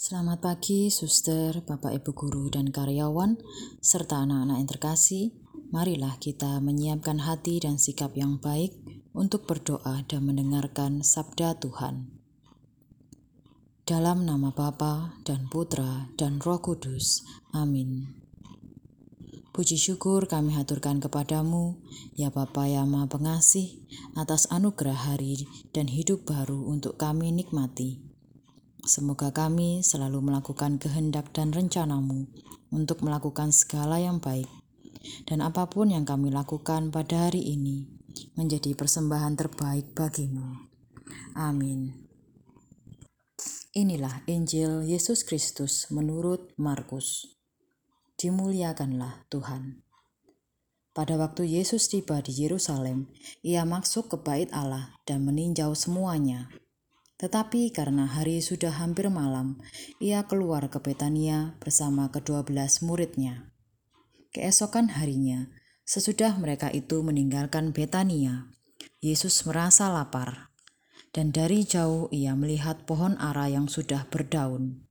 Selamat pagi, suster, bapak, ibu guru, dan karyawan, serta anak-anak yang terkasih. Marilah kita menyiapkan hati dan sikap yang baik untuk berdoa dan mendengarkan sabda Tuhan. Dalam nama Bapa dan Putra dan Roh Kudus. Amin. Puji syukur kami haturkan kepadamu, ya Bapa yang Maha Pengasih, atas anugerah hari dan hidup baru untuk kami nikmati. Semoga kami selalu melakukan kehendak dan rencanamu untuk melakukan segala yang baik, dan apa pun yang kami lakukan pada hari ini menjadi persembahan terbaik bagimu. Amin. Inilah Injil Yesus Kristus menurut Markus. Dimuliakanlah Tuhan. Pada waktu Yesus tiba di Yerusalem, ia masuk ke bait Allah dan meninjau semuanya. Tetapi karena hari sudah hampir malam, ia keluar ke Betania bersama kedua belas muridnya. Keesokan harinya, sesudah mereka itu meninggalkan Betania, Yesus merasa lapar. Dan dari jauh ia melihat pohon ara yang sudah berdaun.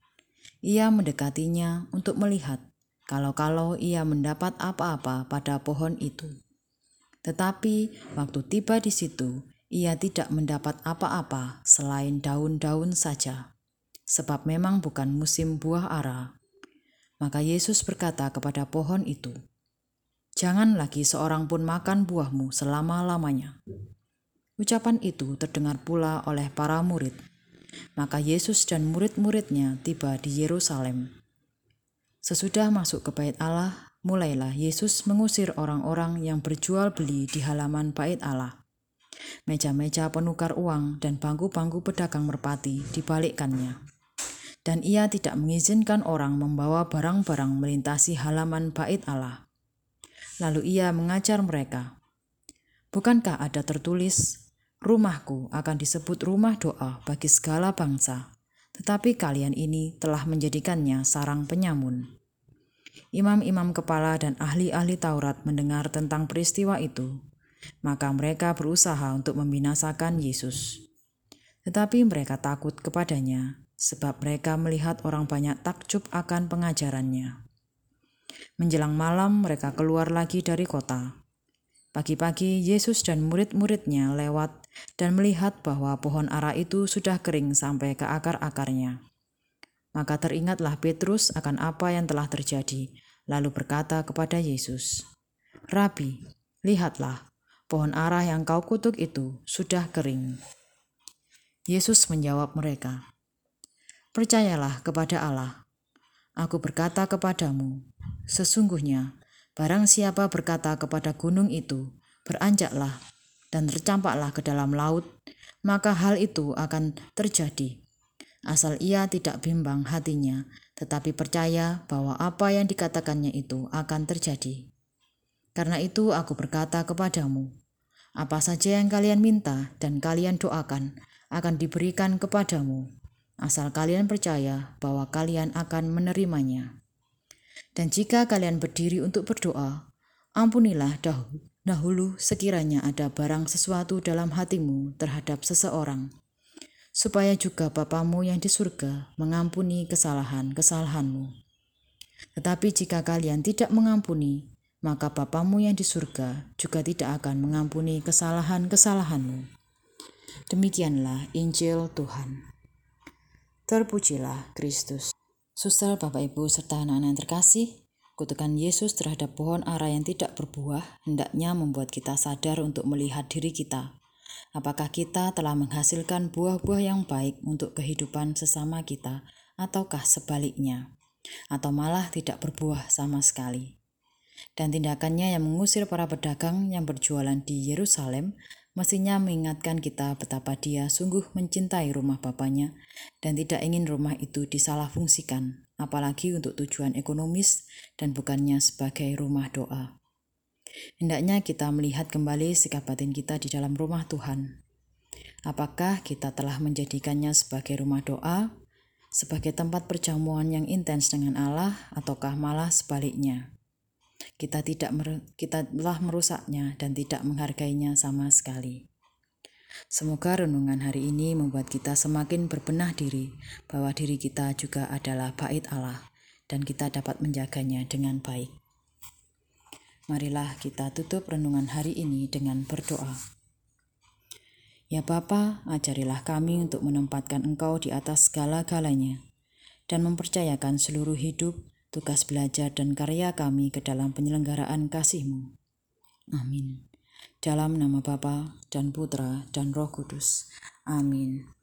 Ia mendekatinya untuk melihat kalau-kalau ia mendapat apa-apa pada pohon itu. Tetapi waktu tiba di situ, ia tidak mendapat apa-apa selain daun-daun saja, sebab memang bukan musim buah ara. Maka Yesus berkata kepada pohon itu, "Jangan lagi seorang pun makan buahmu selama-lamanya." Ucapan itu terdengar pula oleh para murid. Maka Yesus dan murid-muridnya tiba di Yerusalem. Sesudah masuk ke bait Allah, mulailah Yesus mengusir orang-orang yang berjual beli di halaman bait Allah. Meja-meja penukar uang dan bangku-bangku pedagang merpati dibalikkannya. Dan ia tidak mengizinkan orang membawa barang-barang melintasi halaman bait Allah. Lalu ia mengajar mereka, Bukankah ada tertulis, Rumahku akan disebut rumah doa bagi segala bangsa, tetapi kalian ini telah menjadikannya sarang penyamun. Imam-imam kepala dan ahli-ahli Taurat mendengar tentang peristiwa itu, maka mereka berusaha untuk membinasakan Yesus. Tetapi mereka takut kepadanya, sebab mereka melihat orang banyak takjub akan pengajarannya. Menjelang malam, mereka keluar lagi dari kota. Pagi-pagi, Yesus dan murid-muridnya lewat dan melihat bahwa pohon ara itu sudah kering sampai ke akar-akarnya. Maka teringatlah Petrus akan apa yang telah terjadi, lalu berkata kepada Yesus, "Rabi, lihatlah, pohon ara yang kau kutuk itu sudah kering." Yesus menjawab mereka, "Percayalah kepada Allah. Aku berkata kepadamu, sesungguhnya barang siapa berkata kepada gunung itu, beranjaklah dan tercampaklah ke dalam laut, maka hal itu akan terjadi. Asal ia tidak bimbang hatinya, tetapi percaya bahwa apa yang dikatakannya itu akan terjadi. Karena itu aku berkata kepadamu, apa saja yang kalian minta dan kalian doakan akan diberikan kepadamu, asal kalian percaya bahwa kalian akan menerimanya. Dan jika kalian berdiri untuk berdoa, ampunilah dahulu sekiranya ada barang sesuatu dalam hatimu terhadap seseorang, supaya juga Bapamu yang di surga mengampuni kesalahan-kesalahanmu. Tetapi jika kalian tidak mengampuni, maka Bapamu yang di surga juga tidak akan mengampuni kesalahan-kesalahanmu. Demikianlah Injil Tuhan. Terpujilah Kristus. Suster, Bapak, Ibu, serta anak-anak yang terkasih, Kutukan Yesus terhadap pohon ara yang tidak berbuah hendaknya membuat kita sadar untuk melihat diri kita. Apakah kita telah menghasilkan buah-buah yang baik untuk kehidupan sesama kita, ataukah sebaliknya, atau malah tidak berbuah sama sekali? Dan tindakannya yang mengusir para pedagang yang berjualan di Yerusalem mestinya mengingatkan kita betapa dia sungguh mencintai rumah Bapaknya dan tidak ingin rumah itu disalahfungsikan apalagi untuk tujuan ekonomis dan bukannya sebagai rumah doa. Hendaknya kita melihat kembali sikap batin kita di dalam rumah Tuhan. Apakah kita telah menjadikannya sebagai rumah doa, sebagai tempat perjamuan yang intens dengan Allah, ataukah malah sebaliknya? Kita tidak kita telah merusaknya dan tidak menghargainya sama sekali. Semoga renungan hari ini membuat kita semakin berbenah diri bahwa diri kita juga adalah bait Allah dan kita dapat menjaganya dengan baik. Marilah kita tutup renungan hari ini dengan berdoa. Ya Bapa, ajarilah kami untuk menempatkan Engkau di atas segala-galanya dan mempercayakan seluruh hidup, tugas belajar dan karya kami ke dalam penyelenggaraan kasih-Mu. Amin. Dalam nama Bapa dan Putra dan Roh Kudus. Amin.